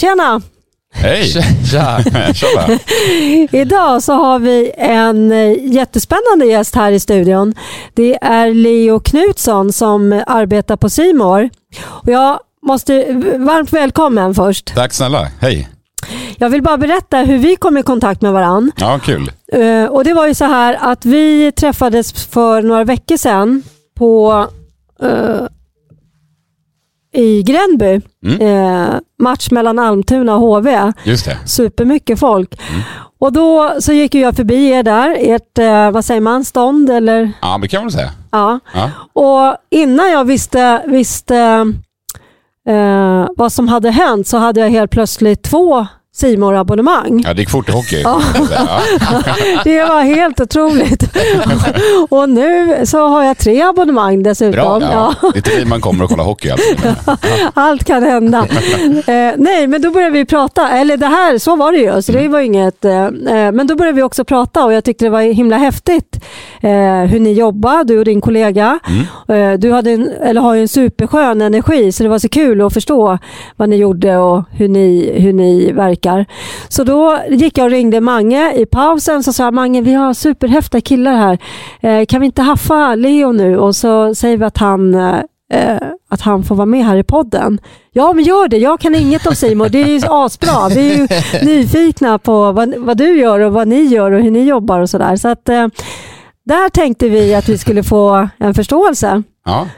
Tjena! Hej! Tja! Idag så har vi en eh, jättespännande gäst här i studion. Det är Leo Knutsson som arbetar på Simor. Jag måste, varmt välkommen först. Tack snälla, hej! Jag vill bara berätta hur vi kom i kontakt med varann. Ja, kul. Eh, Och det var ju så här att vi träffades för några veckor sedan på eh, i Gränby. Mm. Eh, match mellan Almtuna och HV. Just det. supermycket folk. Mm. Och då så gick jag förbi er där, ert, eh, vad säger man, stånd eller? Ja, det kan man säga. Ja. Ja. Och innan jag visste, visste eh, vad som hade hänt så hade jag helt plötsligt två simor abonnemang ja, det gick fort i hockey. Ja. Ja. Det var helt otroligt. och nu så har jag tre abonnemang dessutom. Ja. Det är till man kommer och kollar hockey alltså. Allt kan hända. eh, nej, men då började vi prata. Eller det här, så var det ju. Så det var inget, eh, eh, men då började vi också prata och jag tyckte det var himla häftigt eh, hur ni jobbar, du och din kollega. Mm. Du hade en, eller har ju en superskön energi så det var så kul att förstå vad ni gjorde och hur ni, hur ni verkar. Så då gick jag och ringde Mange i pausen så sa jag, Mange vi har superhäftiga killar här. Eh, kan vi inte haffa Leo nu och så säger vi att han eh, eh, att han får vara med här i podden. Ja, men gör det. Jag kan inget om Simon. Det är ju asbra. Vi är ju nyfikna på vad, vad du gör och vad ni gör och hur ni jobbar och sådär. Så att eh, där tänkte vi att vi skulle få en förståelse. ja.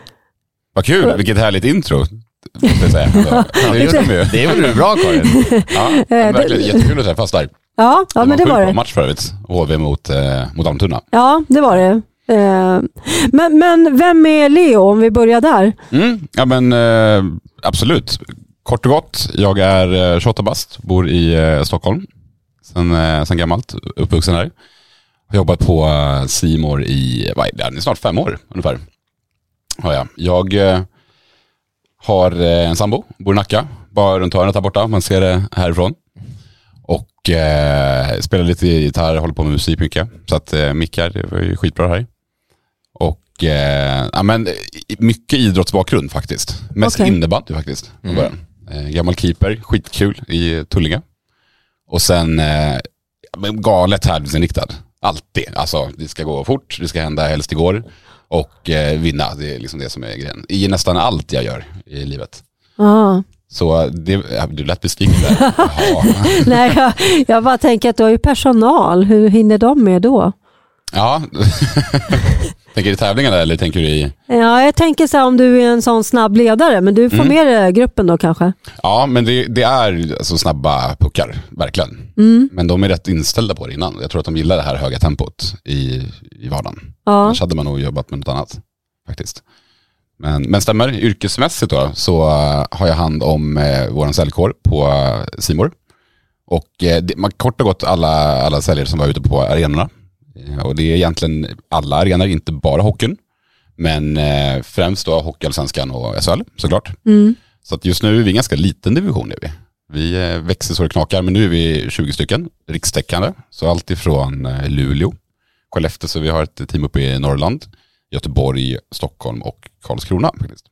Vad kul, vilket härligt intro. Måste jag säga. Ja, Det gjorde de ju. Det gjorde du bra Karin. Ja, men verkligen jättekul att träffas där. Ja, ja men det var det. match för övrigt. HV mot, eh, mot Almtuna. Ja, det var det. Eh, Men, men vem är Leo om vi börjar där? Mm, ja men eh, absolut. Kort och gott, jag är eh, 28 bast, bor i eh, Stockholm sen, eh, sen gammalt, uppvuxen här. Har jobbat på eh, Simor i, vad är det, det snart fem år ungefär. Har jag. Jag eh, har eh, en sambo, bor i Nacka, bara runt hörnet här borta, man ser det härifrån. Och eh, spelar lite gitarr, håller på med musik mycket. Så att eh, mickar, det var ju skitbra här. Och eh, ja, men, eh, mycket idrottsbakgrund faktiskt. Mest Okej. innebandy faktiskt. början. Eh, gammal keeper, skitkul i Tullinge. Och sen eh, galet tävlingsinriktad. Alltid. Alltså det ska gå fort, det ska hända helst igår. Och eh, vinna, det är liksom det som är grejen. I nästan allt jag gör i livet. Ja. Så det, du lät besviken där. Nej, jag, jag bara tänker att du har ju personal. Hur hinner de med då? Ja. tänker du i tävlingarna eller tänker du i... Ja, jag tänker så här om du är en sån snabb ledare, men du får Mm. med dig gruppen då kanske? Ja, men det, det är alltså snabba puckar, verkligen. Mm. Men de är rätt inställda på det innan. Jag tror att de gillar det här höga tempot i, i vardagen. Ja. Annars hade man nog jobbat med något annat faktiskt. Men, men stämmer, yrkesmässigt då så eh, har jag hand om uh, vår säljkår på uh, Simor. Och eh, det, man, kort och gott alla, alla säljare som var ute på arenorna. Eh, och det är egentligen alla arenor, inte bara hockeyn. Men eh, främst då Hockeyallsvenskan och SHL såklart. Mm. Så att just nu är vi en ganska liten division. Är vi. vi eh, växer så det knakar, men nu är vi 20 stycken rikstäckande. Så allt ifrån Luleå, Skellefteå, så vi har ett team uppe i Norrland, Göteborg, Stockholm och Karlskrona. Faktiskt.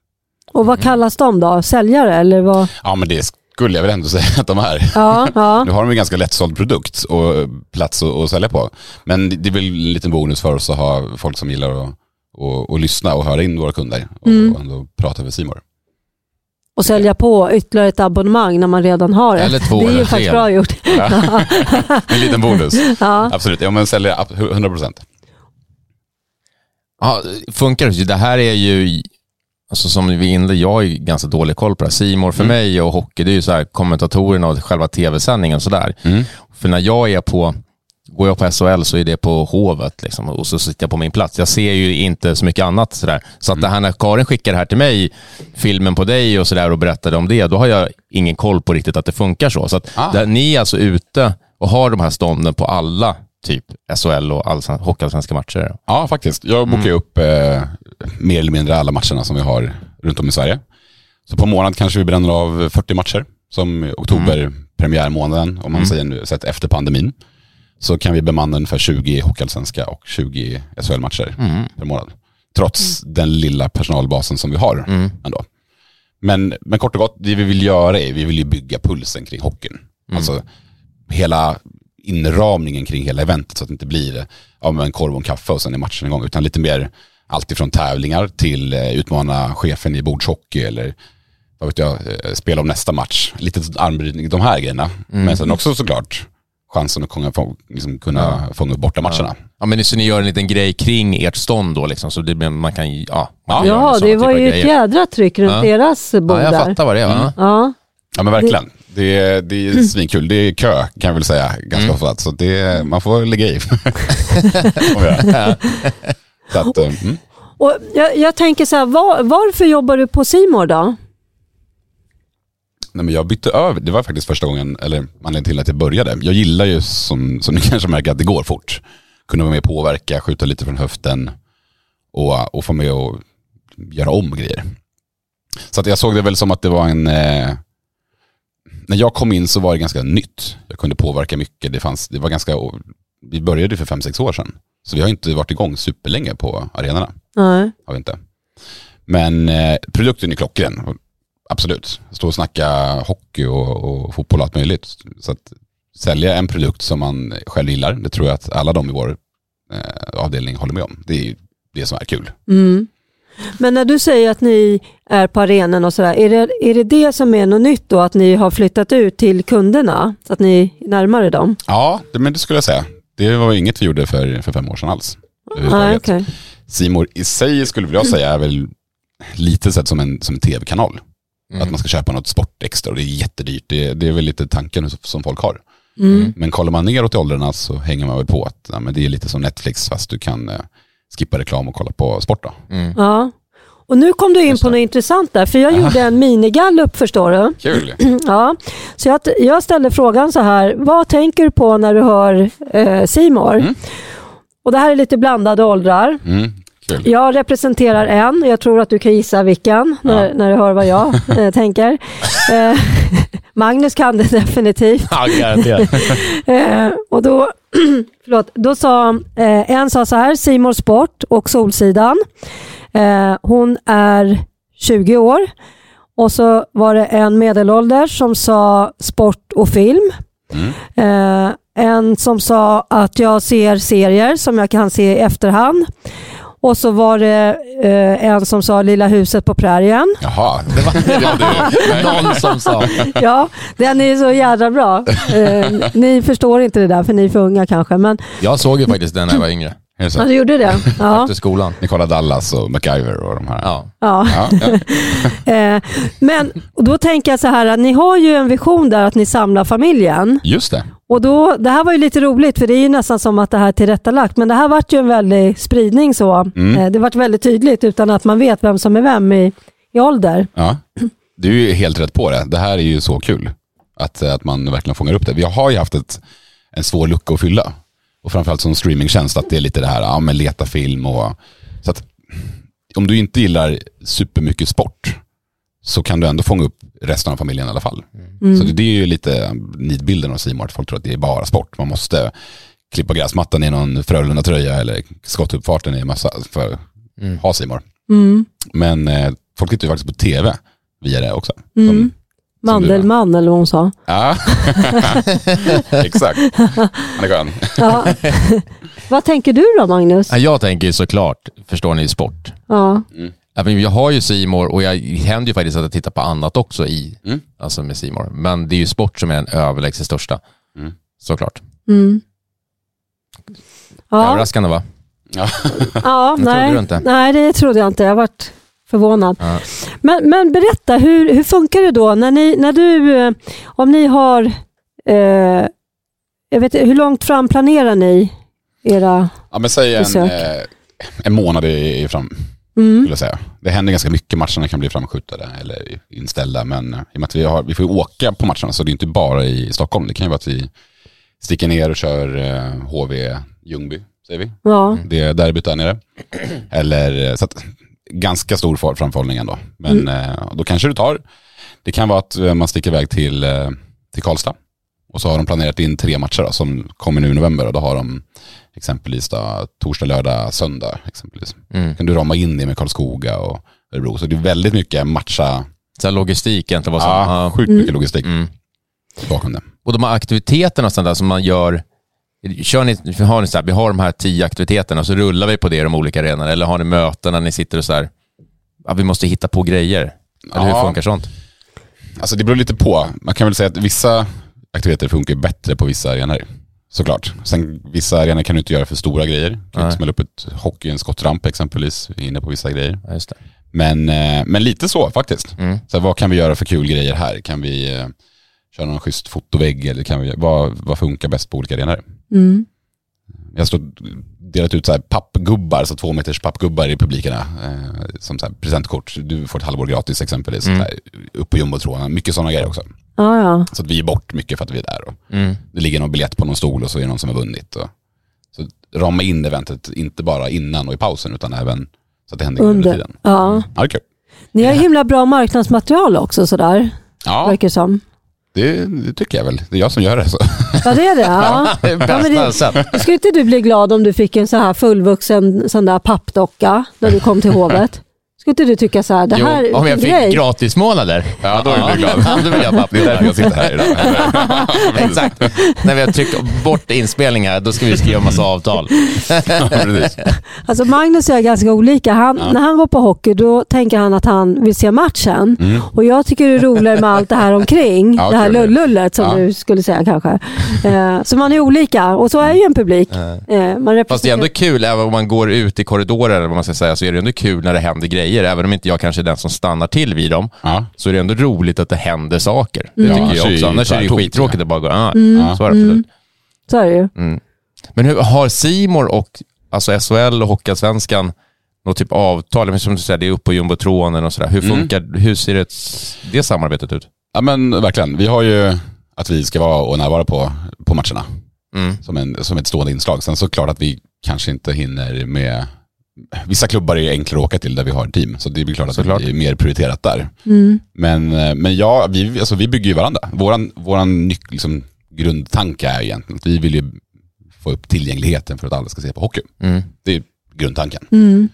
Och vad kallas de då? Säljare eller vad? Ja, men det skulle jag väl ändå säga att de är. Ja, ja. Nu har de en ganska lättsåld produkt och eh, plats att, att sälja på. Men det är väl en liten bonus för oss att ha folk som gillar att, att, att lyssna och höra in våra kunder och Mm. ändå prata med Simor. Och sälja på ytterligare ett abonnemang när man redan har det. Eller två det är ju faktiskt bra gjort. En liten bonus. Ja. Absolut, ja men säljer ab- 100 procent. Ja, funkar det? Det här är ju alltså som vi inledde, jag ju ganska dålig koll på det här. Simor för Mm. mig och hockey, det är ju så här kommentatorerna och själva tv-sändningen och sådär. Mm. För när jag är på, går jag på SHL så är det på Hovet liksom, och så sitter jag på min plats. Jag ser ju inte så mycket annat sådär. Så att det här när Karin skickar det här till mig, filmen på dig och sådär och berättade om det, då har jag ingen koll på riktigt att det funkar så. Så att Ah. där, ni är alltså ute och har de här stånden på alla typ SHL och allsven- hockeyallsvenska matcher. Ja, faktiskt. Jag bokar ju upp eh, mer eller mindre alla matcherna som vi har runt om i Sverige. Så på månad kanske vi bränner av 40 matcher, som oktober premiärmånaden, om man säger nu, sett efter pandemin. Så kan vi bemanna ungefär 20 hockeyallsvenska och 20 SHL-matcher per månad. Trots den lilla personalbasen som vi har ändå. Men, men kort och gott, det vi vill göra är, vi vill ju bygga pulsen kring hockeyn. Alltså hela inramningen kring hela eventet så att det inte blir ja, en korv och en kaffe och sen är matchen igång. Utan lite mer allt ifrån tävlingar till eh, utmana chefen i bordshockey eller vad vet jag, eh, spela om nästa match. Lite armbrytning, de här grejerna. Men sen också såklart chansen att kunna, få, liksom, kunna fånga upp borta matcherna. Ja, men så ni gör en liten grej kring ert stånd då, liksom, så det, man kan ja, man Ja, Ja, det var ju ett jädra tryck runt Ja. deras bord Ja, jag där. fattar vad det är. va? Ja. Ja men verkligen. Det är, det är svinkul. Det är kö kan jag väl säga ganska ofta. Så det är, man får lägga i. Så att, eh, mm. Och jag, jag tänker så här, var, varför jobbar du på Simor då? Nej, men jag bytte över, det var faktiskt första gången, eller anledningen till att jag började. Jag gillar ju som, som ni kanske märker att det går fort. Kunna vara med och påverka, skjuta lite från höften och, och få med och göra om grejer. Så att jag såg det väl som att det var en... Eh, när jag kom in så var det ganska nytt. Jag kunde påverka mycket. Det, fanns, det var ganska... Vi började för fem sex år sedan. Så vi har inte varit igång superlänge på arenorna. Nej. Har vi inte. Men eh, produkten är klockren. Absolut. Stå och snacka hockey och, och fotboll och allt möjligt. Så att sälja en produkt som man själv gillar, det tror jag att alla de i vår eh, avdelning håller med om. Det är ju det som är kul. Mm. Men när du säger att ni är på arenan och sådär, är det, är det det som är något nytt då? Att ni har flyttat ut till kunderna? Så att ni är närmare dem? Ja, det, men det skulle jag säga. Det var inget vi gjorde för, för fem år sedan alls. Överhuvudtaget. okej. Simor i sig skulle jag säga är väl lite sett som en, som en tv-kanal. Att man ska köpa något sportextra och det är jättedyrt. Det, det är väl lite tanken som folk har. Mm. Men kollar man neråt i åldrarna så hänger man väl på att ja, men det är lite som Netflix fast du kan eh, skippa reklam och kolla på sport. Då. Ja. Och nu kom du in på det. något intressant där, för jag gjorde en minigallup förstår du. Kul! Ja, så jag, jag ställde frågan så här, vad tänker du på när du hör eh, Simor? Mm. Och det här är lite blandade åldrar. Mm, kul. Jag representerar en, jag tror att du kan gissa vilken när, när du hör vad jag eh, tänker. Eh, Magnus kan det definitivt. Ja, garanterat. Eh, och då, förlåt, då sa eh, en sa så här, Simor Sport och Solsidan. Eh, hon är 20 år. Och så var det en medelålders som sa sport och film. Mm. Eh, en som sa att jag ser serier som jag kan se i efterhand. Och så var det eh, en som sa Lilla huset på prärien. Jaha, det var, det var du. Någon som sa. Ja, den är så jädra bra. Eh, ni förstår inte det där för ni är för unga kanske. Men Jag såg ju faktiskt den när jag var yngre, Är ja, du gjorde det. Ja, efter skolan. Ni kollar Dallas och MacGyver och de här. Ja. ja. Ja, ja. Eh, men och då tänker jag så här att ni har ju en vision där att ni samlar familjen. Just det. Och då, det här var ju lite roligt för det är ju nästan som att det här är tillrättalagt. Men det här vart ju en väldig spridning så. Mm. Eh, det vart väldigt tydligt utan att man vet vem som är vem i, i ålder. Ja. Du är ju helt rätt på det. Det här är ju så kul. Att, att man verkligen fångar upp det. Vi har ju haft ett, en svår lucka att fylla. Och framförallt som streamingtjänst att det är lite det här, ja men leta film och... Så att om du inte gillar supermycket sport så kan du ändå fånga upp resten av familjen i alla fall. Så det, det är ju lite nidbilden av Simon att folk tror att det är bara sport. Man måste klippa gräsmattan i någon Frölunda-tröja eller skottuppfarten i massa för att ha Simor. Mm. Men eh, folk tittar ju faktiskt på tv via det också. Mm. Som, Mandelmann eller vad hon sa. ja, exakt. Han är skön. Ja. Vad tänker du då Magnus? Ja, Jag tänker såklart, förstår ni, sport. Ja. Men Jag har ju Simor och jag, det händer ju faktiskt att jag tittar på annat också i, Mm. alltså med Simor. Men det är ju sport som är den överlägset största. Mm. Såklart. Mm. Ja. Överraskande va? Ja. Ja, Det trodde nej, du inte. nej, det trodde jag inte. Jag varit förvånad. Ja. Men, men berätta, hur, hur funkar det då när, ni, när du, eh, om ni har, eh, jag vet, hur långt fram planerar ni era... Ja men säg en, Besök. eh, en månad i, i fram, Mm. skulle jag säga. Det händer ganska mycket, matcherna kan bli framskjutade eller inställda, men i och med att vi, har, vi får ju åka på matcherna så det är inte bara i Stockholm. Det kan ju vara att vi sticker ner och kör eh, HV Ljungby, säger vi. Ja. Det är derbyt där nere. Eller, eh, så att, ganska stor framförhållning ändå. Men eh, då kanske det tar, det kan vara att eh, man sticker iväg till, eh, till Karlstad. Och så har de planerat in tre matcher då, som kommer nu i november och då har de exempelvis då, torsdag, lördag, söndag. Exempelvis. Mm. kan du rama in det med Karlskoga och Örebro. Så det är väldigt mycket matcha, Så här logistik egentligen. Vad som, ja, sjukt mycket logistik Mm. bakom det. Och de här aktiviteterna och sånt där som man gör, kör ni, har ni så här, vi har de här tio aktiviteterna och så rullar vi på det i de olika arenorna eller har ni möten när ni sitter och så här, ja, vi måste hitta på grejer? Eller hur Ja. funkar sånt? Alltså det beror lite på. Man kan väl säga att vissa aktiviteter funkar bättre på vissa arenor. Såklart. Sen vissa arenor kan du inte göra för stora grejer. Du kan Nej. inte smälla upp ett hockey, en skottramp exempelvis. Inne på vissa grejer. Ja, just det. Men, eh, men lite så faktiskt. Mm. Så vad kan vi göra för kul grejer här? Kan vi eh, köra någon schysst fotovägg eller kan vi, vad, vad funkar bäst på olika arenor? Mm. Jag har delat ut så här pappgubbar, så två meters pappgubbar i publikerna. Eh, som så här presentkort. Du får ett halvår gratis exempelvis. Mm. Så här, upp på jumbotråden. Mycket sådana grejer också. Ja, ja. Så att vi är bort mycket för att vi är där. Och Mm. det ligger någon biljett på någon stol och så är det någon som har vunnit. Och, så rama in eventet, inte bara innan och i pausen utan även så att det händer under tiden. Ja. Ja, det är kul. Ni har himla bra marknadsmaterial också sådär, Ja, verkar det som. det, det tycker jag väl. Det är jag som gör det. Så. Ja, det är det. Ja. Det är Ja, men bästa det- sätt. Skulle inte du bli glad om du fick en så här fullvuxen sån där pappdocka när du kom till hovet? Skulle inte du tycka så här, det här Jo, om jag är fick grej? gratismånader. Ja, då är du glad. Ja, då vill jag Det är därför jag sitter här idag. Exakt. När vi har tryckt bort inspelningar, då ska vi skriva massa avtal. Ja. Alltså Magnus och jag är ganska olika. Han, När han går på hockey då tänker han att han vill se matchen. Och jag tycker det är roligare med allt det här omkring. Mm. Ja, det här kul. lullullet som Ja. du skulle säga kanske. Eh, så man är olika och så är ju en publik. Eh, man Fast det är ändå kul, även om man går ut i korridorer, eller vad man ska säga, så är det ändå kul när det händer grejer. Även om inte jag kanske är den som stannar till vid dem, Ja. så är det ändå roligt att det händer saker. Det Ja, tycker jag också. ju Annars är det skittråkigt att bara gå, ah, Ja. så är det absolut. Så är det ju. Mm. Men hur, har Simor och alltså SHL och Hockeyallsvenskan något typ avtal? Som du säger, det är uppe på jumbotronen och sådär. Hur Mm. funkar, hur ser det, det samarbetet ut? ja, men verkligen. Vi har ju att vi ska vara och närvara på, på matcherna Mm. som, en, som ett stående inslag. Sen så klart att vi kanske inte hinner med Vissa klubbar är enklare att åka till där vi har ett team, så det blir klart att Såklart. det är mer prioriterat där. Mm. Men, eh, men ja, vi, alltså, vi bygger ju varandra. Våran, våran liksom, grundtanke är egentligen att vi vill ju få upp tillgängligheten för att alla ska se på hockey. Mm. Det är grundtanken. Mm.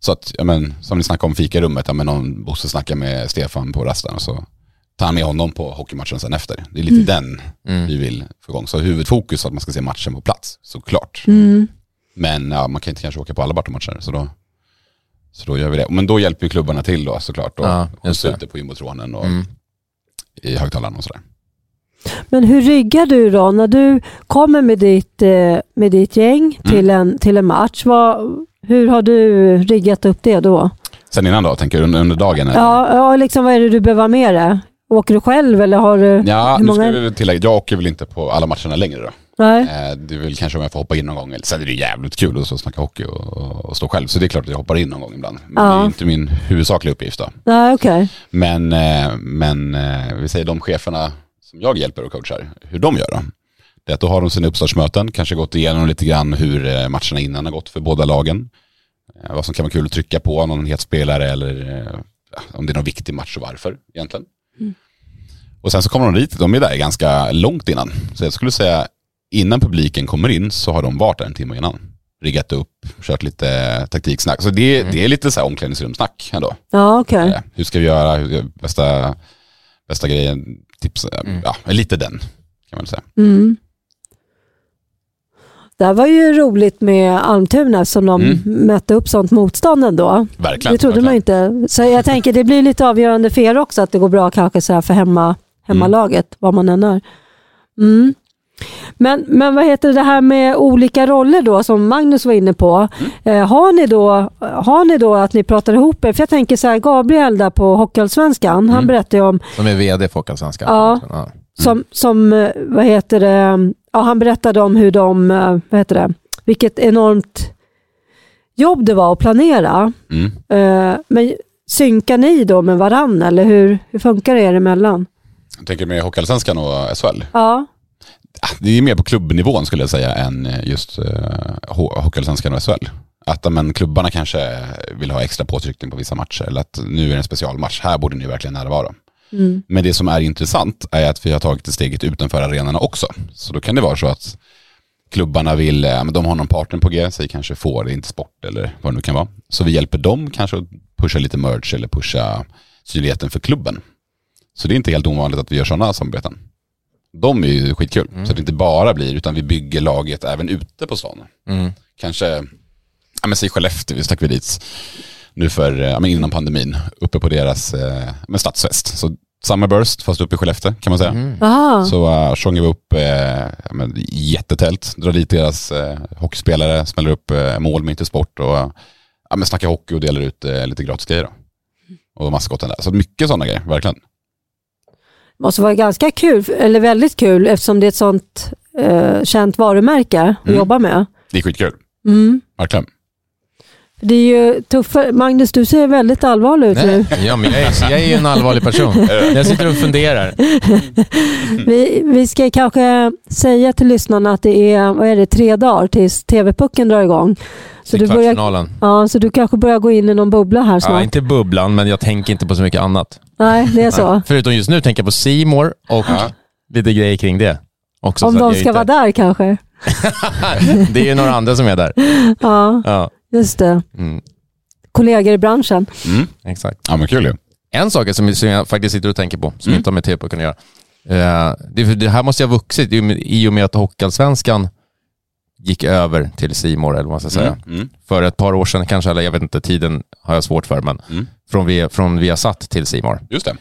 Så att, ja, men, som ni snackade om fikarummet, ja, men någon Bosse snackar med Stefan på rasten och så tar han med honom på hockeymatchen sen efter. Det är lite den Mm. vi vill få igång. Så huvudfokus är att man ska se matchen på plats, såklart. Mm. Men ja, man kan inte kanske åka på alla Barton-matcher, så då, så då gör vi det. Men då hjälper ju klubbarna till då såklart. Och, Ja, det. ute på jumbotronen och Mm. i högtalaren och sådär. Men hur riggar du då när du kommer med ditt, eh, med ditt gäng Mm. till, en, till en match? Vad, hur har du riggat upp det då? Sen innan då, tänker du under, under dagen? eller? Ja, ja liksom, vad är det du behöver ha med dig? Åker du själv eller har du... Ja, hur nu ska vi tillägga, jag åker väl inte på alla matcherna längre då. Nej. Eh, Det är väl kanske om jag får hoppa in någon gång. Eller- Sen är det jävligt kul att snacka hockey och, och, stå själv. Så det är klart att jag hoppar in någon gång ibland. Men Ja. det är inte min huvudsakliga uppgift då. Nej, okej. Men, eh, men eh, vi säger de cheferna som jag hjälper och coachar, hur de gör då. Det är att då har de sina uppstartsmöten, kanske gått igenom lite grann hur matcherna innan har gått för båda lagen. Vad som kan vara kul att trycka på, någon het spelare eller om det är någon viktig match och varför egentligen. Och sen så kommer de dit, de är där ganska långt innan. Så jag skulle säga innan publiken kommer in så har de varit där en timme innan. Riggat upp, kört lite taktiksnack. Så det, det är lite så här omklädningsrumssnack ändå. Ja, okej. Eh, Hur ska vi göra? Hur, bästa, bästa grejen, tips, eh, ja, lite den kan man säga. Mm. Det var ju roligt med Almtuna som de Mm. mötte upp sånt motstånd ändå. Verkligen. Det trodde man ju inte. Så jag tänker det blir lite avgörande för er också att det går bra kanske så här för hemma, hemmalaget, vad man än är. Mm. Men, men vad heter det här med olika roller då som Magnus var inne på. Eh, har, ni då, har ni då att ni pratar ihop er? För jag tänker så här, Gabriel där på Hockeyallsvenskan, han Mm. berättade ju om Som är VD för Hockeyallsvenskan. Ja. ja. som, som eh, vad heter det, ja, han berättade om hur de, eh, vad heter det, vilket enormt jobb det var att planera. Mm. Eh, Men synkar ni då med varann eller hur, hur funkar det er emellan? Jag tänker med Hockeyallsvenskan och SHL. Ja, Det är mer på klubbnivån skulle jag säga än just uh, Hockeyallsvenskan och SHL. Att men, klubbarna kanske vill ha extra påtryckning på vissa matcher eller att nu är det en specialmatch, här borde ni verkligen närvara. mm. Men det som är intressant är att vi har tagit det steget utanför arenorna också. Så då kan det vara så att klubbarna vill, eh, de har någon partner på G, säg kanske får, inte sport eller vad det nu kan vara. Så vi hjälper dem kanske att pusha lite merch eller pusha synligheten för klubben. Så det är inte helt ovanligt att vi gör sådana samarbeten. De är ju skitkul, så det inte bara blir, utan vi bygger laget även ute på stan. Mm. Kanske, ja men säg Skellefteå, vi stack vi dit nu för, ja men innan pandemin, uppe på deras eh, men stadsfest. Så Summerburst, fast uppe i Skellefteå kan man säga. Mm. Så uh, sjunger vi upp eh, ja, men, jättetält, drar dit deras eh, hockeyspelare, smäller upp eh, mål med inte sport och uh, ja, men snackar hockey och delar ut eh, lite gratis grejer. Då. Och maskoten där. Så mycket sådana grejer, verkligen. Måste vara ganska kul, eller väldigt kul eftersom det är ett sånt eh, känt varumärke att Mm. jobba med. Det är skitkul, Mm. verkligen. Det är ju tuffare. Magnus, du ser väldigt allvarlig ut nu. Ja, men jag, är, jag är ju en allvarlig person. Jag sitter och funderar. Vi, vi ska kanske säga till lyssnarna att det är, vad är det, tre dagar tills TV-pucken drar igång. Så du, börjar, ja, så du kanske börjar gå in i någon bubbla här Ja, snart. inte bubblan, men jag tänker inte på så mycket annat. Nej, det är så. Förutom just nu tänker jag på Seymour och Ja. lite grejer kring det. Också, Om de jag ska inte- vara där kanske. det är ju några andra som är där. Ja, Ja, just det. mm, Kollegor i branschen. Mm. exakt. Ja men kul ju. En sak som, jag faktiskt sitter och tänker på, som Mm. inte har med TV-pucken att göra. Eh, det, det här måste ju ha vuxit i och med- i och med att Hockeyallsvenskan gick över till Simor eller vad man ska säga. Mm. Mm. För ett par år sedan kanske, eller jag vet inte, tiden har jag svårt för, men Mm. från, vi, från Viasat till Simor. Just det.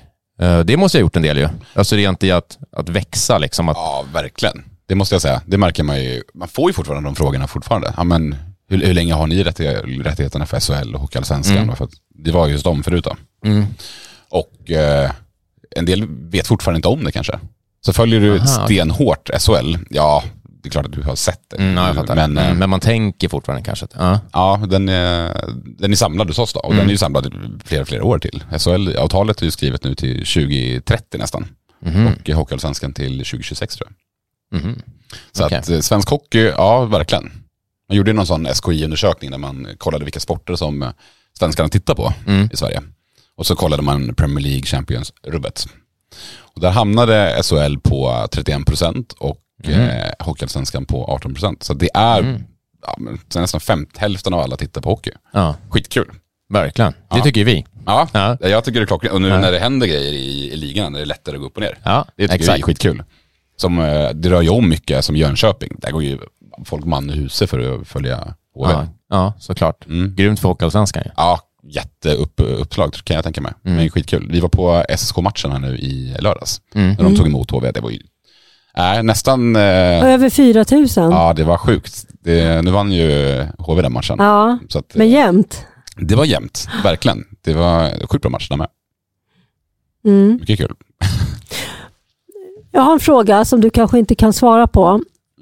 Eh, det måste jag ha gjort en del ju. Alltså rent i att, att växa liksom. Att, Ja, verkligen. Det måste jag säga. Det märker man ju. Man får ju fortfarande de frågorna fortfarande. Ja, men hur, hur länge har ni rättig- rättigheterna för SHL och Hockeyallsvenskan? Mm. För det var just de förut då. mm. Och eh, en del vet fortfarande inte om det kanske. Så följer du Aha, stenhårt SHL, ja, det är klart att du har sett det. Mm, ja, jag fattar. Men, mm, eh, men man tänker fortfarande kanske att, ja. ja, den är, den är samlad hos oss då. Och Mm. den är ju samlad flera, flera år till. SHL-avtalet är ju skrivet nu till 2030 nästan. Mhm. Och Hockeyallsvenskan till 2026 tror jag. Mhm. Så Okej. att eh, svensk hockey, ja verkligen. Man gjorde någon sån SKI-undersökning där man kollade vilka sporter som eh, svenskarna tittar på Mm. i Sverige. Och så kollade man Premier League Champions-rubbet. Och där hamnade SHL på 31% och Mm. eh, Hockeyallsvenskan på 18%. Så det är Mm. ja, nästan fem, hälften av alla tittar på hockey. Ja, Skitkul. verkligen. Det Ja. tycker vi. Ja, Ja. jag tycker det är klockrent. Och nu när det händer grejer i, i ligan, när det är lättare att gå upp och ner. Ja, Det tycker exakt. vi är skitkul. Som, eh, det rör ju om mycket som Jönköping. Där går ju folk man i huset för att följa HV. Ja, ja, såklart. Mm. Grymt för Hockeyallsvenskan ju. Ja, jätteuppslag kan jag tänka mig. Mm. Men skitkul. Vi var på SSK-matchen här nu i lördags. Mm. När de tog emot HV. Det var ju äh, nästan, eh, Över 4 000. Ja, ja det var sjukt. Det, nu vann ju HV den matchen. Så att, men jämnt. det var jämnt, verkligen. Det var sjukt bra match där med. Mm. Mycket kul. Jag har en fråga som du kanske inte kan svara på.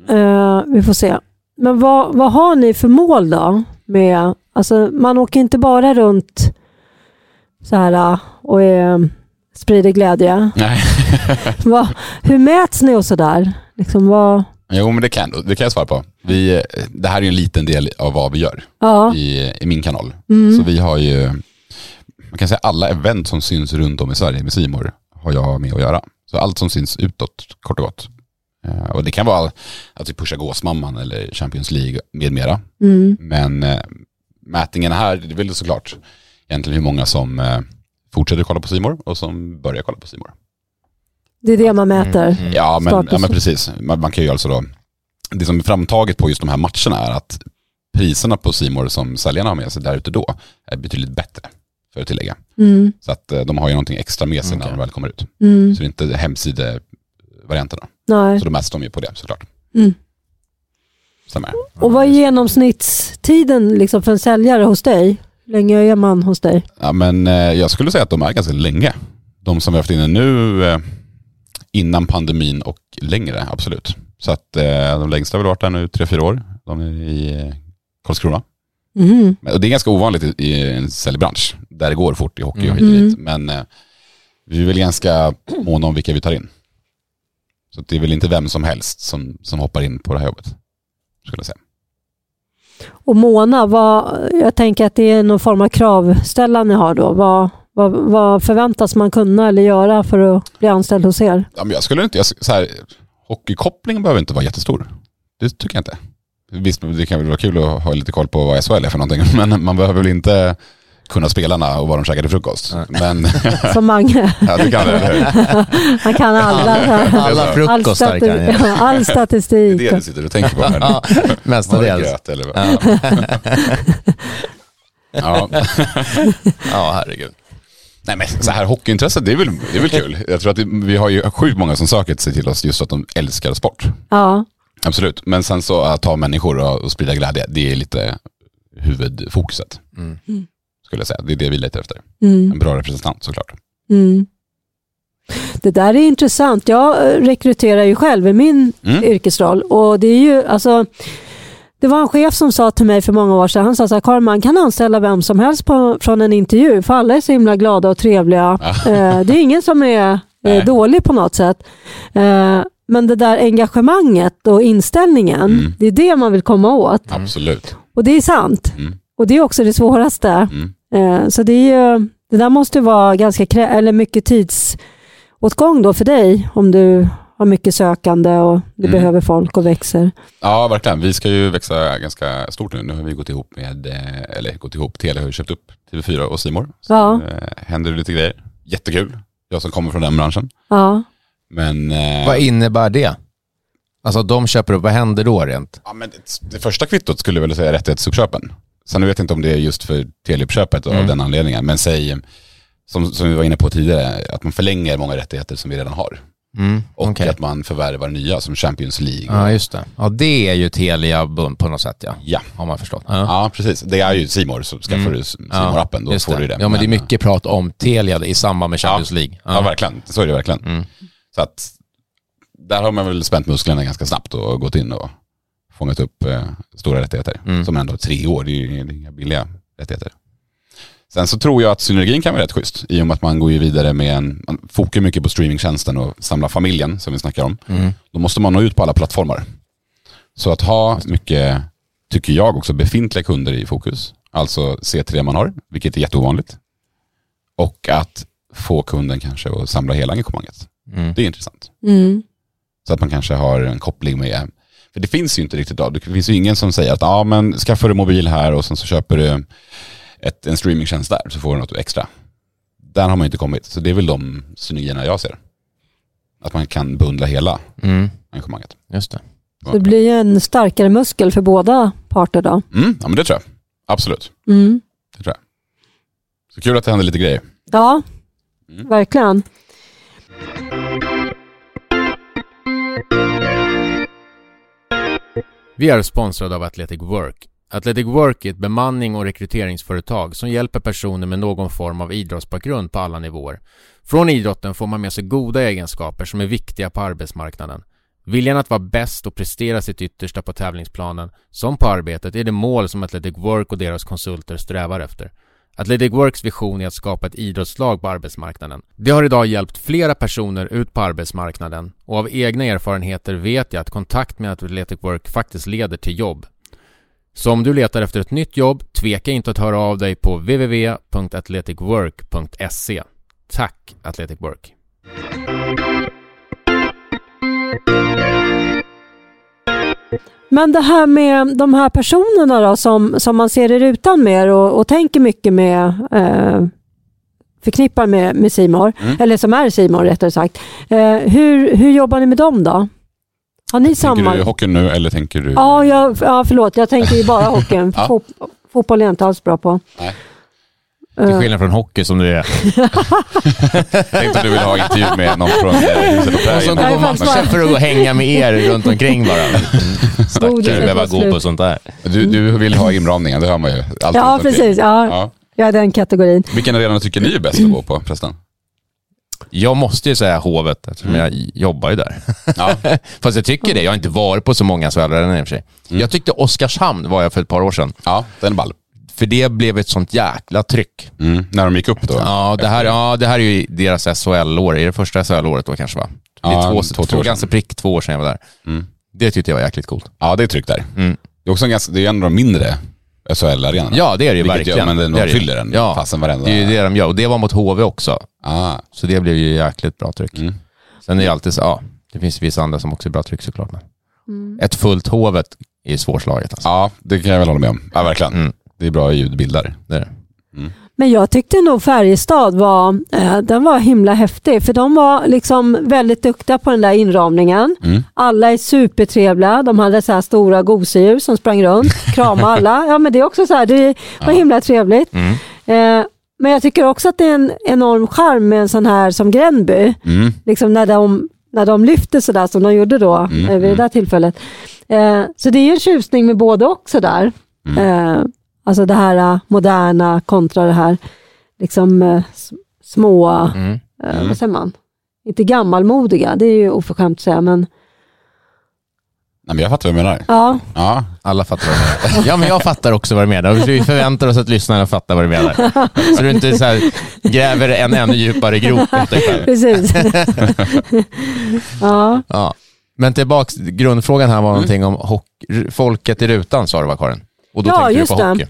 Eh, vi får se. Men vad, vad har ni för mål då? Med, alltså, man åker inte bara runt så här eh, och är, sprider glädje. Nej. vad, hur mäts ni och sådär? Liksom vad, Jo men det kan, det kan jag svara på. Vi, det här är en liten del av vad vi gör ja. i, i min kanal. Mm. Så vi har ju, man kan säga alla event som syns runt om i Sverige med Simor har jag med att göra. Så allt som syns utåt, kort och gott. Eh, Och det kan vara att vi pushar Gåsmamman eller Champions League med mera. Mm. Men eh, mätningen här, det är väl såklart egentligen hur många som eh, fortsätter kolla på Simor och som börjar kolla på Simor. Det är det man mäter. Mm, mm. Ja men, ja men precis, man, man kan ju alltså då, det som är framtaget på just de här matcherna är att priserna på Simor som säljarna har med sig där ute då är betydligt bättre, för att tillägga. Mm. Så att eh, de har ju någonting extra med sig Okej. när de väl kommer ut. Mm. Så det är inte varianterna. Nej. Så då mäts de ju på det såklart. Mm. Stämmer. Och vad är genomsnittstiden liksom för en säljare hos dig? Hur länge är man hos dig? Ja, men eh, jag skulle säga att de är ganska länge. De som vi har haft inne nu eh, innan pandemin och längre, absolut. Så att eh, de längsta har väl varit där nu tre, fyra år. De är i eh, Karlskrona. Men- Och det är ganska ovanligt i, en säljbransch där det går fort i hockey och hit Mm. och dit. Men eh, vi är väl ganska måna om vilka vi tar in. Så det är väl inte vem som helst som, som hoppar in på det här jobbet. Skulle jag säga. Och Mona, vad, jag tänker att det är någon form av kravställande ni har då. Vad, vad, vad förväntas man kunna eller göra för att bli anställd hos er? Ja, men jag skulle inte, jag, så här, hockeykopplingen behöver inte vara jättestor. Det tycker jag inte. Visst, det kan väl vara kul att ha lite koll på vad SHL är för någonting, men man behöver väl inte kunna spelarna och vad de käkar till frukost. Men, Som Mange. ja, det kan det? Han kan alla, Alla all, frukostar kan jag. all Det är statistik. det du sitter och tänker på. här. Ja, mestadels. gröt eller vad? Ja. Ja. ja, herregud. Nej men så här hockeyintresse, det är väl, det är väl kul. Jag tror att det, vi har ju sjukt många som söker sig till oss just för att de älskar sport. Ja. Absolut, men sen så att ta människor och, och sprida glädje, det är lite huvudfokuset. Mm. Mm. Skulle jag säga, det är det vi letar efter. Mm. En bra representant såklart. Mm. Det där är intressant. Jag eh, rekryterar ju själv i min Mm. yrkesroll och det är ju alltså det var en chef som sa till mig för många år sedan, han sa Karin man kan anställa vem som helst på, från en intervju för alla är så himla glada och trevliga. Eh, det är ingen som är eh, dålig på något sätt. Eh, men det där engagemanget och inställningen, Mm. det är det man vill komma åt. Absolut. Och det är sant. Mm. Och det är också det svåraste. Mm. Eh, Så det, är ju, det där måste vara ganska eller mycket tidsåtgång då för dig om du har mycket sökande och du Mm. behöver folk och växer. Ja, verkligen. Vi ska ju växa ganska stort nu. Nu har vi gått ihop med, eh, eller gått ihop, Telia har ju köpt upp TV4 och More. Så Ja. eh, händer det lite grejer. Jättekul. Jag som kommer från den branschen. Ja. Men, eh, Vad innebär det? Alltså de köper upp, vad händer då rent? Ja, men det, det första kvittot skulle jag väl säga rättighetsuppköpen. Sen vet jag inte om det är just för Telia-uppköpet av Mm. den anledningen. Men säg, som, som vi var inne på tidigare, att man förlänger många rättigheter som vi redan har. Mm, Och okej. att man förvärvar nya som Champions League. Ja, just det. Ja, det är ju Telia på något sätt, ja. Ja. Har man förstått. Ja. Ja, precis. Det är ju Simor så skaffar Mm. du Simor-appen, då just får du det. Ja, men det är mycket prat om Telia i samband med Champions League. Ja, verkligen. Så är det verkligen. Mm. Så att där har man väl spänt musklerna ganska snabbt och gått in och fångat upp eh, stora rättigheter. Mm. Som ändå tre år, det är ju inga billiga rättigheter. Sen så tror jag att synergin kan vara rätt schysst i och med att man går ju vidare med en, man fokar mycket på streamingtjänsten och samlar familjen som vi snackar om. Mm. Då måste man nå ut på alla plattformar. Så att ha mycket, tycker jag också, befintliga kunder i fokus. Alltså C3 man har, vilket är jätteovanligt. Och att få kunden kanske att samla hela engagemanget. Mm. Det är intressant. Mm. Så att man kanske har en koppling med, för det finns ju inte riktigt idag. Det finns ju ingen som säger att ja, men skaffar du mobil här och sen så köper du ett, en streamingtjänst där så får du något extra. Där har man inte kommit. Så det är väl de synergierna jag ser. Att man kan bundla hela Mm. engagemanget. Just det. Så det blir en starkare muskel för båda parter då. Mm, ja men det tror jag. Absolut. Mm. Det tror jag. Så kul att det händer lite grejer. Ja, Mm. verkligen. Vi är sponsrade av Athletic Work. Athletic Work är ett bemanning och rekryteringsföretag som hjälper personer med någon form av idrottsbakgrund på alla nivåer. Från idrotten får man med sig goda egenskaper som är viktiga på arbetsmarknaden. Viljan att vara bäst och prestera sitt yttersta på tävlingsplanen, som på arbetet, är det mål som Athletic Work och deras konsulter strävar efter. Athletic Works vision är att skapa ett idrottslag på arbetsmarknaden. Det har idag hjälpt flera personer ut på arbetsmarknaden och av egna erfarenheter vet jag att kontakt med Athletic Work faktiskt leder till jobb. Så om du letar efter ett nytt jobb, tveka inte att höra av dig på www.athleticwork.se. Tack Athletic Work! Men det här med de här personerna då som, som man ser i rutan mer och, och tänker mycket med eh, förknippar med, med Simor, Mm. eller som är Simor rättare sagt. Eh, hur, hur jobbar ni med dem då? Har ni samma? Tänker du hockeyn nu eller tänker du? Ja, jag, ja, förlåt. Jag tänker ju bara hockeyn. Ja. Fot, fotboll är jag inte alls bra på. Nej. Till skillnad från hockey som du är. Tänkte att du vill ha intervju med någon från eh, Och som går på matcher för att hänga med er runt omkring bara. Stackare, behöva gå på sånt där. Du, du vill ha inramningen, det hör man ju. Allt Ja, precis. Ja, Ja. jag är den kategorin. Vilken arena tycker ni är bäst att gå på förresten? Jag måste ju säga Hovet eftersom jag jobbar ju där. Ja. Fast jag tycker det. Jag har inte varit på så många SHL-arenor i och för sig. Jag tyckte Oskarshamn var jag för ett par år sedan. ja, den är ball. För det blev ett sånt jäkla tryck. Mm. När de gick upp då? Ja, det här, ja, det här är ju deras SHL-år. Är det första SHL-året då kanske va? Det är Ja, två, två, två, ganska prick två år sedan jag var där. Mm. Det tyckte jag var jäkligt coolt. Ja, det är tryck där. Mm. Det är också en, ganska, det är en av de mindre SHL-arenorna. Ja, det är det ju Vilket verkligen. gör- men den- det är de det ju. fyller den ja, fasen varenda- Det är ju det de gör. Och det var mot HV också. Ah, Så det blev ju jäkligt bra tryck. Mm. Sen är det alltid så, ja, det finns vissa andra som också är bra tryck såklart. Men Mm. ett fullt Hovet är svårslaget alltså. ja, det kan jag väl hålla med om. Ja, verkligen. Mm. Det är bra ljudbilder. Det är det. Men jag tyckte nog Färjestad var, eh, den var himla häftig. För de var liksom väldigt duktiga på den där inramningen. Mm. Alla är supertrevliga. De hade så här stora gosedjur som sprang runt, kramade alla. Ja, men det är också så här, det var himla trevligt. Mm. Eh, men jag tycker också att det är en enorm charm med en sån här som Gränby. Mm. Liksom när de, när de lyfter sådär som de gjorde då Mm, eh, vid det där tillfället. Eh, så det är en tjusning med både och sådär. Mm. Alltså det här eh, moderna kontra det här liksom s- små, Mm. eh, Mm. vad säger man? Inte gammalmodiga, det är ju oförskämt att säga, men Nej, men jag fattar vad du menar. ja. Ja, Alla fattar vad du menar. Ja, men jag fattar också vad du menar. Vi förväntar oss att lyssnarna fattar vad du menar. Så du inte så här gräver en ännu djupare grop åt dig själv. Precis. ja. Ja. Men tillbaks, grundfrågan här var någonting om hockey, folket i rutan sa du va Karin? Och då Ja, tänkte du på det.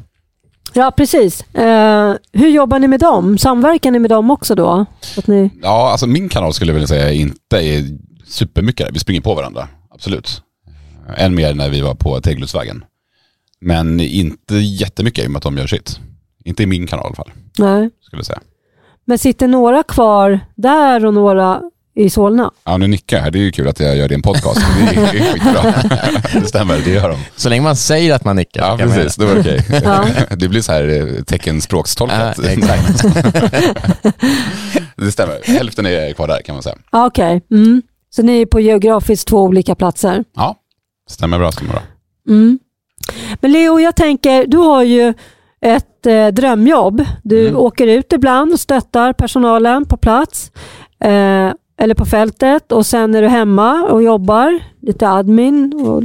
Ja, precis. Eh, hur jobbar ni med dem? Samverkar ni med dem också då? Att ni... ja alltså min kanal skulle jag vilja säga inte är supermycket där. Vi springer på varandra, absolut. Än mer när vi var på Tegeludsvägen. Men inte jättemycket i och med att de gör sitt. Inte i min kanal i alla fall, Nej. skulle jag säga. Men sitter några kvar där och några i Solna? Ja, nu nickar jag här. Det är ju kul att jag gör det i en podcast. Det är, det är skitbra. Det stämmer, det gör de. Så länge man säger att man nickar. Ja, så kan man precis. Det var okej. Ja. Det blir så här eh, teckenspråkstolkat. Ja, exakt. Det stämmer. Hälften är kvar där kan man säga. Okej. Mm. Så ni är på geografiskt två olika platser? Ja, stämmer bra. Stämmer bra. Mm. Men Leo, jag tänker, du har ju ett eh, drömjobb. Du Mm. åker ut ibland och stöttar personalen på plats eh, eller på fältet och sen är du hemma och jobbar lite admin och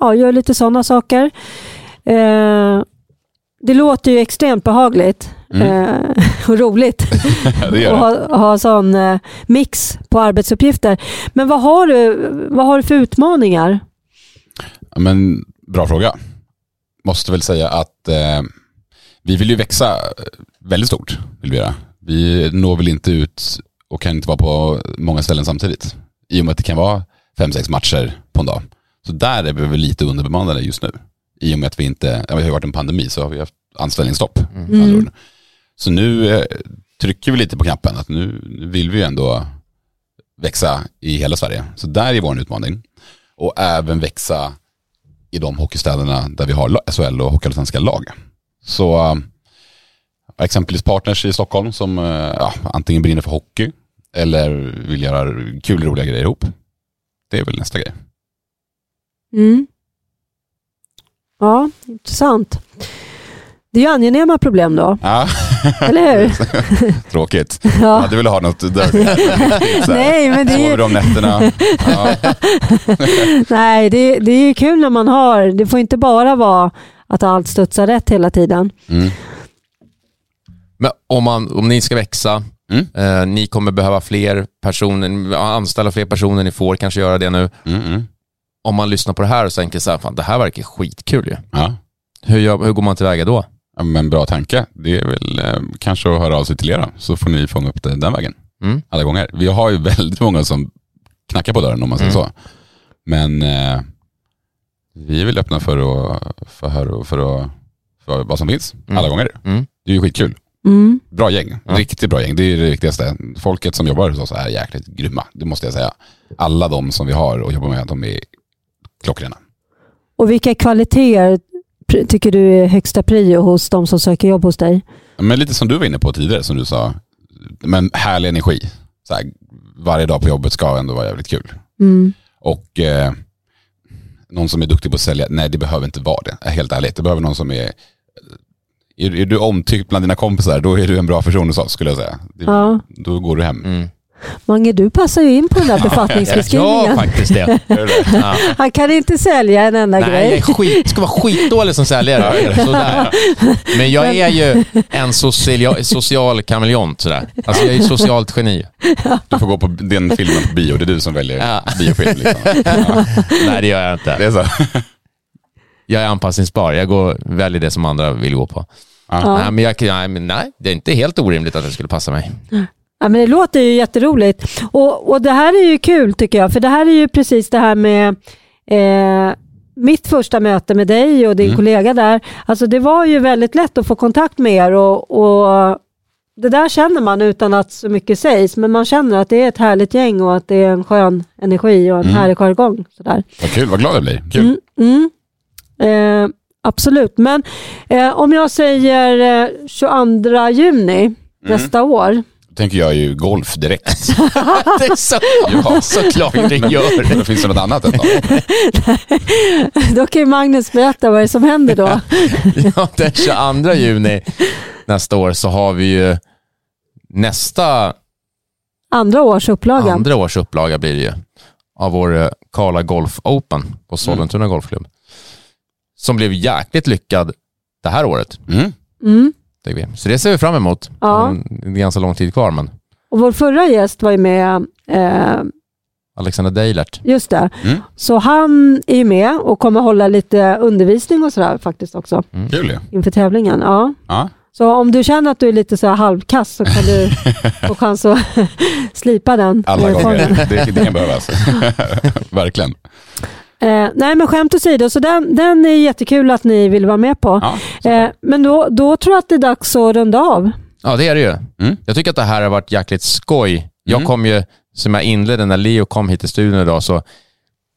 ja, gör lite sådana saker. Eh, det låter ju extremt behagligt eh, och roligt att ha, ha sån eh, mix på arbetsuppgifter. Men vad har du, vad har du för utmaningar? Ja, Men, bra fråga. Måste väl säga att eh, vi vill ju växa eh, väldigt stort. Vill vi, göra. vi når väl inte ut och kan inte vara på många ställen samtidigt. I och med att det kan vara fem, sex matcher på en dag. Så där är vi väl lite underbemannade just nu. I och med att vi inte, det har ju varit en pandemi så har vi haft anställningsstopp. Mm. ord. Så nu eh, trycker vi lite på knappen att nu, vill vi ju ändå växa i hela Sverige. Så där är vår utmaning. Och även växa i de hockeystäderna där vi har SHL och hockeyallsvenska lag. Så exempelvis partners i Stockholm som äh, ja, antingen brinner för hockey eller vill göra kul roliga grejer ihop. Det är väl nästa grej. Mm. Ja, intressant. Det är ju angenäma problem då, Ja, eller hur? tråkigt. Jag Ja. hade velat ha något Nej, men det är, Sover ju- du om nätterna? Ja. nej, det, det är ju kul när man har, det får inte bara vara att allt studsar rätt hela tiden. Mm. Men om, man, om ni ska växa, Mm. eh, ni kommer behöva fler personer, anställa fler personer, ni får kanske göra det nu. Mm, mm. Om man lyssnar på det här och tänker så här, fan det här verkar skitkul ju. Ja. Hur, gör, hur går man tillväga då? Ja, men bra tanke. Det är väl eh, kanske att höra av sig till er då, så får ni fånga upp det den vägen. Mm. Alla gånger. Vi har ju väldigt många som knackar på dörren om man säger Mm. så. Men eh, vi är väl öppna för att, för, för, för, att, för vad som finns. Mm. Alla gånger. Det är ju skitkul. Mm. Bra gäng. Ja. Riktigt bra gäng. Det är det viktigaste. Folket som jobbar hos oss är jäkligt grymma. Det måste jag säga. Alla de som vi har och jobbar med, de är klockrena. Och vilka kvaliteter tycker du är högsta prio hos de som söker jobb hos dig? Men lite som du var inne på tidigare, som du sa. Men härlig energi. Så här, varje dag på jobbet ska ändå vara jävligt kul. Mm. Och eh, någon som är duktig på att sälja, nej det behöver inte vara det. Helt ärligt, det behöver någon som är är, är du omtyckt bland dina kompisar, då är du en bra person hos oss skulle jag säga. Det, Ja. Då går du hem. Mm. Mange, du passar ju in på den där befattningsbeskrivningen. Ja, faktiskt det. Ja. Han kan inte sälja en enda Nej, jag grej. skit, ska vara skitdålig som säljare. Sådär. Men jag är ju en social, social kameleont. Sådär. Alltså jag är ett socialt geni. Du får gå på den filmen på bio, det är du som väljer Ja. biofilm. Liksom. Ja, Nej, det gör jag inte. det är så. Jag är anpassningsbar. Jag går, väljer det som andra vill gå på. Ja. Nej, men jag, nej, men nej, det är inte helt orimligt att det skulle passa mig. Ja, men det låter ju jätteroligt. Och, och det här är ju kul tycker jag, för det här är ju precis det här med eh, mitt första möte med dig och din Mm. kollega där. Alltså det var ju väldigt lätt att få kontakt med er och, och det där känner man utan att så mycket sägs, men man känner att det är ett härligt gäng och att det är en skön energi och en Mm. härlig jargong. Sådär. Vad kul, vad glad jag blir. Kul. Mm, mm. Eh, absolut, men eh, om jag säger eh, 22 juni nästa år, Då tänker jag ju golf direkt. Det är så, Ja. såklart det gör. Det finns det något annat än då? då kan ju Magnus berätta vad det är som händer då. Ja, den 22 juni nästa år så har vi ju nästa Andra års upplaga. andra års upplaga blir det ju av vår eh, Karla Golf Open på Sollentuna Golfklubb. Som blev jäkligt lyckad det här året. Mm. Mm. Så det ser vi fram emot. Ja. Mm, Det är ganska lång tid kvar, men Och vår förra gäst var ju med, eh, Alexander Deilert. just det. Mm. Så han är ju med och kommer hålla lite undervisning och sådär faktiskt också Kul ju. inför tävlingen. Ja. Ja. Så om du känner att du är lite så här halvkass så kan du få chans att slipa den. Alla gånger. Det, det kan behövas. Verkligen. Eh, nej men skämt åsido, så den, den är jättekul att ni vill vara med på. Ja. Eh, men då, då tror jag att det är dags att runda av. Ja, det är det ju. Mm. Jag tycker att det här har varit jäkligt skoj. Jag Mm. kom ju, som jag inledde när Leo kom hit till studion idag, så,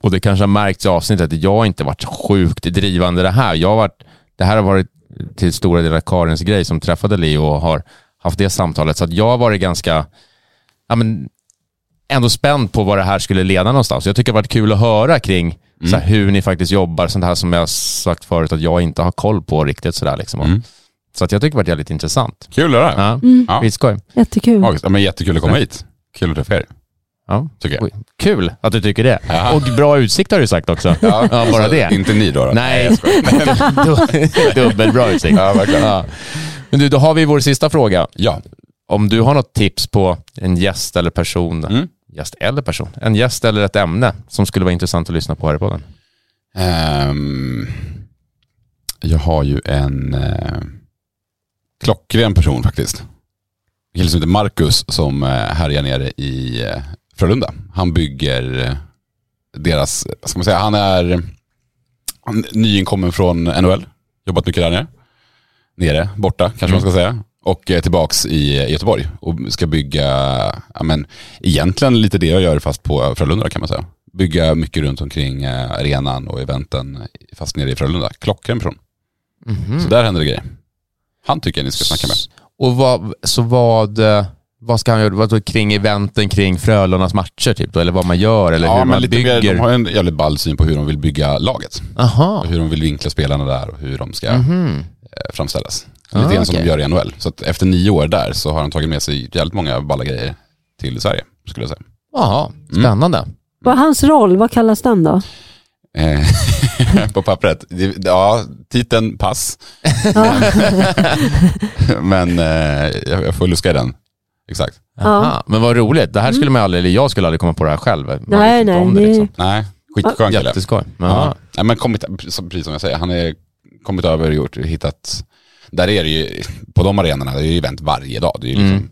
och det kanske har märkts i avsnittet att jag inte varit sjukt drivande det här. Jag har varit, det här har varit till stora delar Karins grej som träffade Leo och har haft det samtalet. Så att jag har varit ganska, ja men, ändå spänd på vad det här skulle leda någonstans. Jag tycker det har varit kul att höra kring så här, hur ni faktiskt jobbar, sånt här som jag har sagt förut att jag inte har koll på riktigt. Sådär, liksom. Mm. Så att jag tycker det varit jävligt intressant. Kul att höra. Ja, Mm. Ja. skitskoj. Jättekul. Ja, men jättekul att komma hit. Kul att träffa er, Ja. tycker jag. Kul att du tycker det. Ja. Och bra utsikt har du sagt också. Ja, Ja, bara alltså, det. Inte ni då? då? Nej, dubbelbra utsikt. Ja, verkligen. Ja. Men du, då har vi vår sista fråga. Ja. Om du har något tips på en gäst eller person, Mm. Gäst eller person, en gäst eller ett ämne som skulle vara intressant att lyssna på här i podden. Ehm, jag har ju en uh, klockren person faktiskt. En kille som heter Marcus som uh, härjar nere i uh, Frölunda. Han bygger eh, deras, vad ska man säga, han är nyinkommen från NHL. Jobbat mycket där nere. Nere, borta kanske man ska säga. Och eh, tillbaks i eh, Göteborg och ska bygga, ja men egentligen lite det jag gör fast på Frölunda kan man säga. Bygga mycket runt omkring eh, arenan och eventen fast nere i Frölunda. Klockren person. Så där händer det grejer. Han tycker jag ni ska snacka med. Och vad, så vad, vad ska han göra? Vad kring eventen kring Frölundas matcher typ då? Eller vad man gör eller hur Ja, men man lite mer, bygger? de har en jävligt ball syn på hur de vill bygga laget. Aha. Och hur de vill vinkla spelarna där och hur de ska Mhm. eh, framställas. Ah, Lite grann som de okej. gör i NHL. Så att efter nio år där så har han tagit med sig jävligt många balla grejer till Sverige, skulle jag säga. Jaha, spännande. Vad är hans roll? Vad kallas den då? Eh, på pappret. Ja, titeln pass. Men eh, jag får luska i den. Exakt. Aha. Men vad roligt. Det här skulle man aldrig, eller jag skulle aldrig komma på det här själv. Man Nej, nej, om det, liksom. Nej, skitskön kille. Jätteskoj. Ja. Men kommit, precis som jag säger, han är kommit över och gjort, hittat, där är det ju, på de arenorna, det är ju event varje dag. Det, är ju liksom,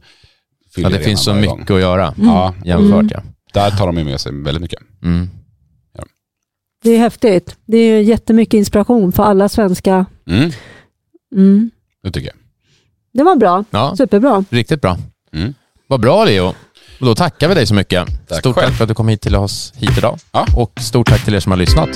Mm. Ja, det finns så mycket gång. att göra Ja, jämfört. Ja. där tar de ju med sig väldigt mycket. Mm. Det är häftigt. Det är ju jättemycket inspiration för alla svenska. Mm, Mm. det tycker jag. Det var bra. Ja, Superbra. riktigt bra. Mm. Vad bra Leo. Och då tackar vi dig så mycket. Tack stort själv. tack för att du kom hit till oss hit idag. Ja. Och stort tack till er som har lyssnat.